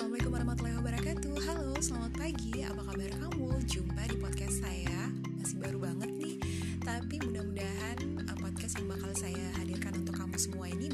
Assalamualaikum warahmatullahi wabarakatuh. Halo, selamat pagi, apa kabar kamu? Jumpa di podcast saya. Masih baru banget nih. Tapi mudah-mudahan eh, podcast yang bakal saya hadirkan untuk kamu semua ini